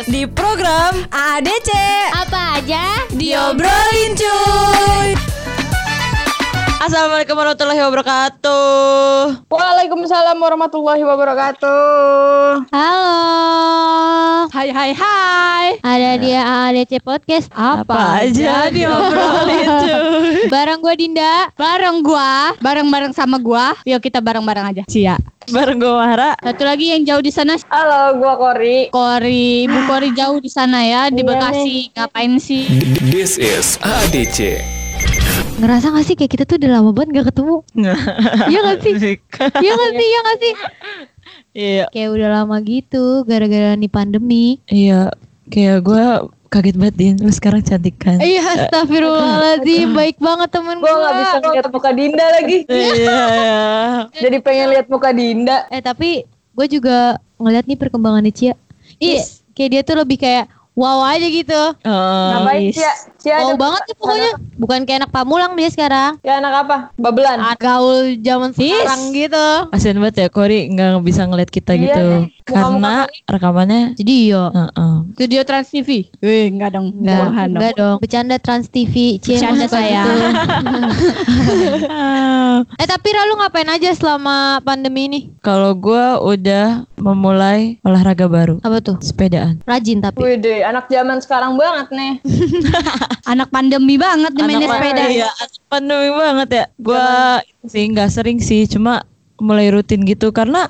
podcast di program ADC Apa aja? diobrolin cuy. Assalamualaikum warahmatullahi wabarakatuh. Waalaikumsalam warahmatullahi wabarakatuh. Halo. Hai hai hai. Ada dia ADC Podcast. Apa aja diobrolin cuy. Bareng gue Dinda. Bareng gua, bareng-bareng sama gua. Yuk kita bareng-bareng aja. Cia. Bareng gue Mahara. Satu lagi yang jauh di sana Halo, gua Kori. Kori, Bu Kori jauh di sana ya, di Iya Bekasi. Ngapain sih? This is ADC. Ngerasa gak sih kayak kita tuh udah lama banget gak ketemu Iya gak sih? Iya gak sih? Iya gak sih? Iya, Kayak udah lama gitu Gara-gara nih pandemi iya. Kayak gue kaget banget Din. Lu sekarang cantik kan? Iya astagfirullahaladzim Baik banget temen Gua nggak bisa ngeliat muka Dinda lagi. Iya, iya. Jadi pengen lihat muka Dinda. Eh tapi gue juga ngeliat nih perkembangannya Cia Iya Kayak dia tuh lebih kayak wow aja gitu Oh, Ngapain is. Cia? Cia Wow banget ya pokoknya Bukan kayak anak pamulang dia sekarang Ya anak apa? Babelan. Gaul zaman sekarang gitu Kasian banget ya Kori nggak bisa ngeliat kita Iya gitu. Karena rekamannya Jadi iya Heeh. Studio Trans TV. Wih, enggak dong. Enggak, enggak dong. Bercanda Trans TV. Cie, Bercanda saya. eh tapi Ra lu ngapain aja selama pandemi ini? Kalau gue udah memulai olahraga baru, Apa tuh? sepedaan. Rajin tapi. Wih deh, anak zaman sekarang banget nih. Anak pandemi banget nih main Anak sepeda. Iya, anak pandemi banget ya. Gua sih nggak sering sih, cuma mulai rutin gitu karena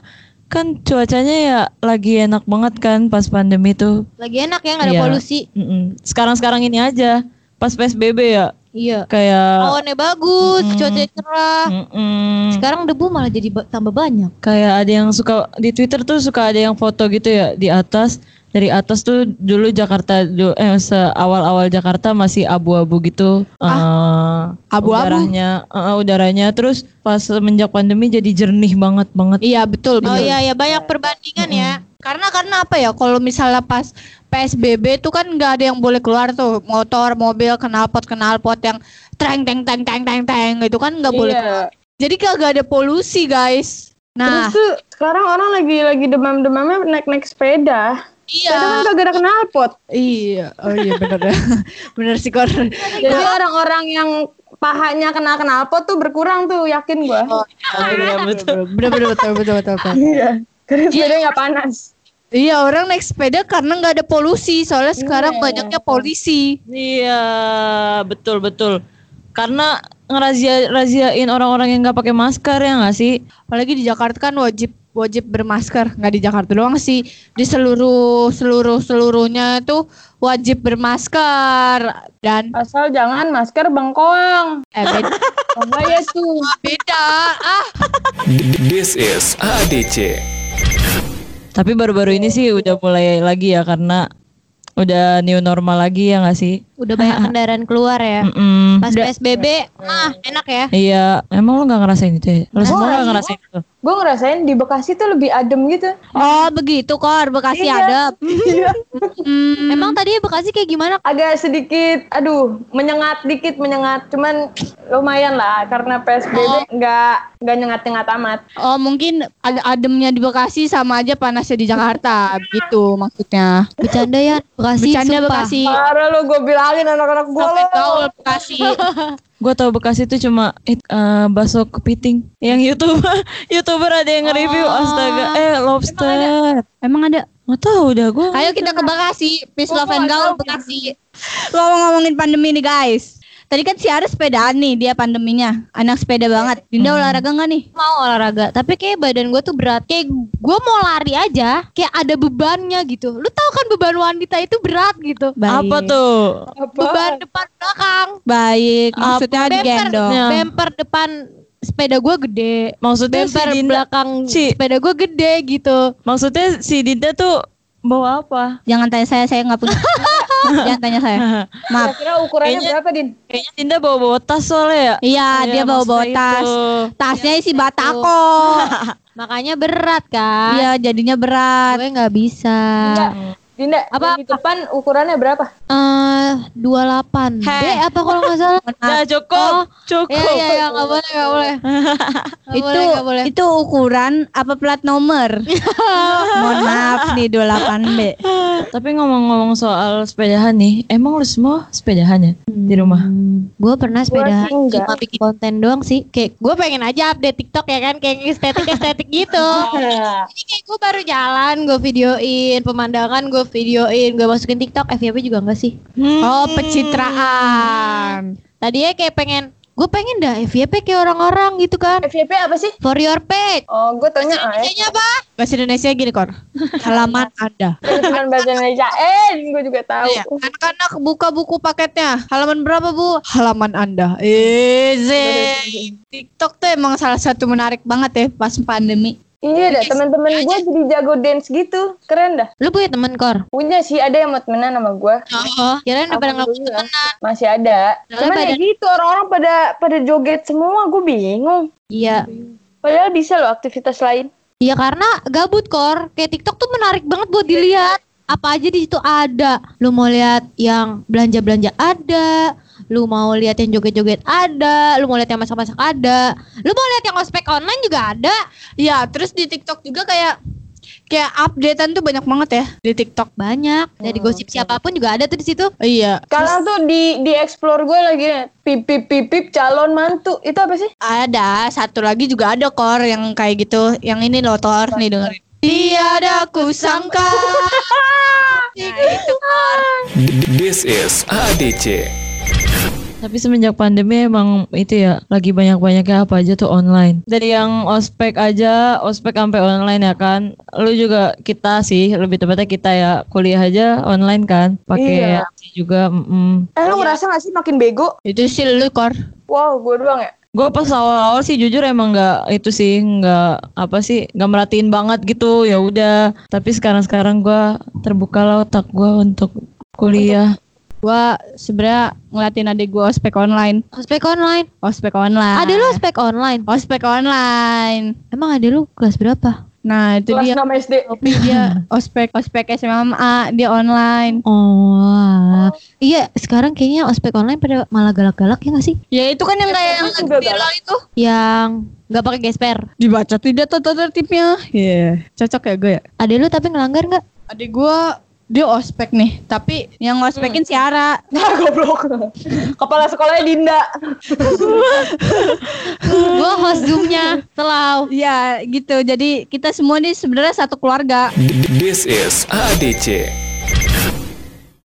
kan cuacanya ya lagi enak banget kan pas pandemi tuh. Lagi enak ya nggak ada Iya. polusi. Mm-mm. Sekarang-sekarang ini aja, pas PSBB ya, Iya. kayak Awannya bagus, cuaca cerah. Mm-mm. Sekarang debu malah jadi ba- tambah banyak. kayak ada yang suka di Twitter tuh suka ada yang foto gitu ya di atas dari atas tuh dulu Jakarta eh awal-awal Jakarta masih abu-abu gitu eh, Abu-abu? udaranya eh, udaranya terus pas semenjak pandemi jadi jernih banget banget Iya betul. Oh betul. iya ya banyak perbandingan ya. Karena karena apa ya? Kalau misalnya pas PSBB tuh kan nggak ada yang boleh keluar tuh motor, mobil, knalpot, knalpot yang treng teng teng teng teng teng itu kan nggak boleh. keluar. Iya. Jadi kagak ada polusi guys. Nah, Terus tuh sekarang orang lagi lagi demam-demamnya naik-naik sepeda. Sepeda kan iya, kagak ada knalpot. iya, oh iya bener ya, bener sih Kor. Jadi orang-orang yang pahanya kena knalpot tuh berkurang tuh, yakin gua. Iya, betul Bener bener betul betul betul. betul. Iya. Karena sepeda nggak panas. Iya orang naik sepeda karena nggak ada polusi. Soalnya sekarang Iya. banyaknya polisi. iya betul betul karena ngerazia raziain orang-orang yang nggak pakai masker ya nggak sih Apalagi di Jakarta kan wajib wajib bermasker. Nggak di Jakarta doang sih. Di seluruh seluruh seluruhnya itu wajib bermasker dan Asal jangan masker bengkoang. eh beda, Oh ya tuh. beda. ah This is ADC. Tapi baru-baru ini sih udah mulai lagi ya karena udah new normal lagi ya nggak sih Udah banyak kendaraan keluar ya. Mm-mm. Pas PSBB, ah enak ya. Iya, emang lo gak ngerasain itu ya? Lo semua gak ngerasain itu? Gue ngerasain di Bekasi tuh lebih adem gitu. Oh begitu Kor Bekasi Iya. ada. Iya. Hmm, Emang tadi Bekasi kayak gimana? Agak sedikit, aduh, menyengat dikit, menyengat. Cuman lumayan lah, karena PSBB nggak nggak nyengat-nyengat amat. Oh mungkin ad- ademnya di Bekasi sama aja panasnya di Jakarta gitu maksudnya. Bercanda ya Bekasi. Bercanda sumpah. Bekasi. Parah lo, gue bilangin anak-anak gue Sampai lo. gaul Bekasi. Gue tau Bekasi itu cuma eh, eh, bakso kepiting. Yang youtuber, youtuber ada yang nge-review, astaga. Eh, lobster. Emang ada? Gak tau udah gue. Ayo kita ke Bekasi, Peace Love and Gaul Bekasi. Ngomong-ngomongin pandemi nih guys. Tadi kan si Aris sepedaan nih dia pandeminya. Anak sepeda banget. Dinda olahraga nggak nih? Mau olahraga, tapi kayak badan gue tuh berat. Kayak gue mau lari aja, kayak ada bebannya gitu. Lu tahu kan beban wanita itu berat gitu. Apa tuh? Beban depan belakang. Baik, maksudnya Bemper, digendong. bemper depan sepeda gue gede. Maksudnya si Bemper Dinda, belakang Ci. sepeda gue gede gitu. maksudnya si Dinda tuh bawa apa? Jangan tanya saya, saya nggak punya. Jangan tanya saya. Maaf. Kira ukurannya Kayaknya- berapa, Din? Kayaknya Dinda bawa-bawa tas soalnya ya? Iya, dia bawa bawa maksudnya tas. itu. Tasnya isi batako. Makanya berat kan. Iya, jadinya berat. Gue nggak bisa. Dinda, Dinda, Apa- depan ukurannya berapa? Eh, 28 B apa kalau nggak salah? Udah cukup, Oh, cukup. Iya iya iya nggak boleh nggak boleh. Nggak itu boleh, boleh. itu ukuran apa plat nomor? Mohon maaf nih 28B. Tapi ngomong-ngomong soal sepedahan nih, emang lu semua sepedahan ya di rumah? Gue pernah sepeda sih enggak. cuma bikin konten doang sih. Kayak gue pengen aja update TikTok ya kan, kayak estetik-estetik gitu. Ini kayak gue baru jalan, gue videoin pemandangan, gue videoin, gue masukin TikTok, FYP juga enggak sih? Oh, pencitraan. Tadinya kayak pengen, gue pengen dah FYP kayak orang-orang gitu kan. FYP apa sih? For your page. Oh, gue taunya AS. Kayaknya apa? Bahasa Indonesia gini, Kor. Halaman Anda. Cuman bahasa Indonesia. Eh, gue juga tahu. Iya, anak-anak buka buku paketnya. Halaman berapa, Bu? Halaman Anda. Easy. TikTok tuh emang salah satu menarik banget ya pas pandemi. Iya dah, teman-teman gue jadi jago dance gitu. Keren dah. Lu punya temen kor? Punya sih ada yang mau temenan sama gue. Oh, kirain udah pada nggak punya Alhamdulillah. temenan. Masih ada. Cuman ya badan- gitu orang-orang pada pada joget semua, gue bingung. Iya. Padahal bisa loh aktivitas lain. Iya karena gabut kor. Kayak TikTok tuh menarik banget buat dilihat. Apa aja di situ ada. Lu mau lihat yang belanja-belanja ada. Lu mau lihat yang joget-joget ada. Lu mau lihat yang masak-masak ada. Lu mau lihat yang ospek online juga ada. Ya, terus di TikTok juga kayak kayak updatean tuh banyak banget ya di TikTok. Banyak. Dari gosip siapa pun juga ada tuh di situ. Iya, Sekarang tuh di di explore gue lagi nih, pip pip pip pip calon mantu. Itu apa sih? ada satu lagi juga ada kor yang kayak gitu. Yang ini loh Tor nih dengerin. Tiada kusangka. nah, itu kor. This is ADC. Tapi semenjak pandemi emang itu ya lagi banyak-banyaknya apa aja tuh online. Dari yang ospek aja, ospek sampai online ya kan. Lu juga kita sih, lebih tepatnya kita ya kuliah aja online kan. Pakai Iya. juga. mm. Eh lu ngerasa gak sih makin bego? Itu sih lu kor. Wow, gue doang ya. Gue pas awal-awal sih jujur emang nggak itu sih nggak apa sih nggak merhatiin banget gitu ya udah. Tapi sekarang-sekarang gue terbuka lah otak gue untuk kuliah. Gua sebenarnya ngeliatin adik gua ospek online. Ospek online. Ospek online. Ada lu ospek online. ospek online. Emang ada lu kelas berapa? Nah, itu Kelas dia 6 SD. Tapi dia ospek ospek SMA dia online. Oh, iya sekarang kayaknya ospek online pada malah galak-galak ya gak sih? Ya itu kan yang kayak yang viral itu. Yang nggak pakai gesper. Dibaca tidak tata tertibnya. Iya, cocok ya gue ya. Ada lu tapi ngelanggar nggak? Adik gua dia ospek nih, tapi yang ngospekin si Ara. Nah, goblok. Kepala sekolahnya Dinda. Gua host zoomnya selalu. Ya gitu. Jadi kita semua nih sebenarnya satu keluarga. This is ADC.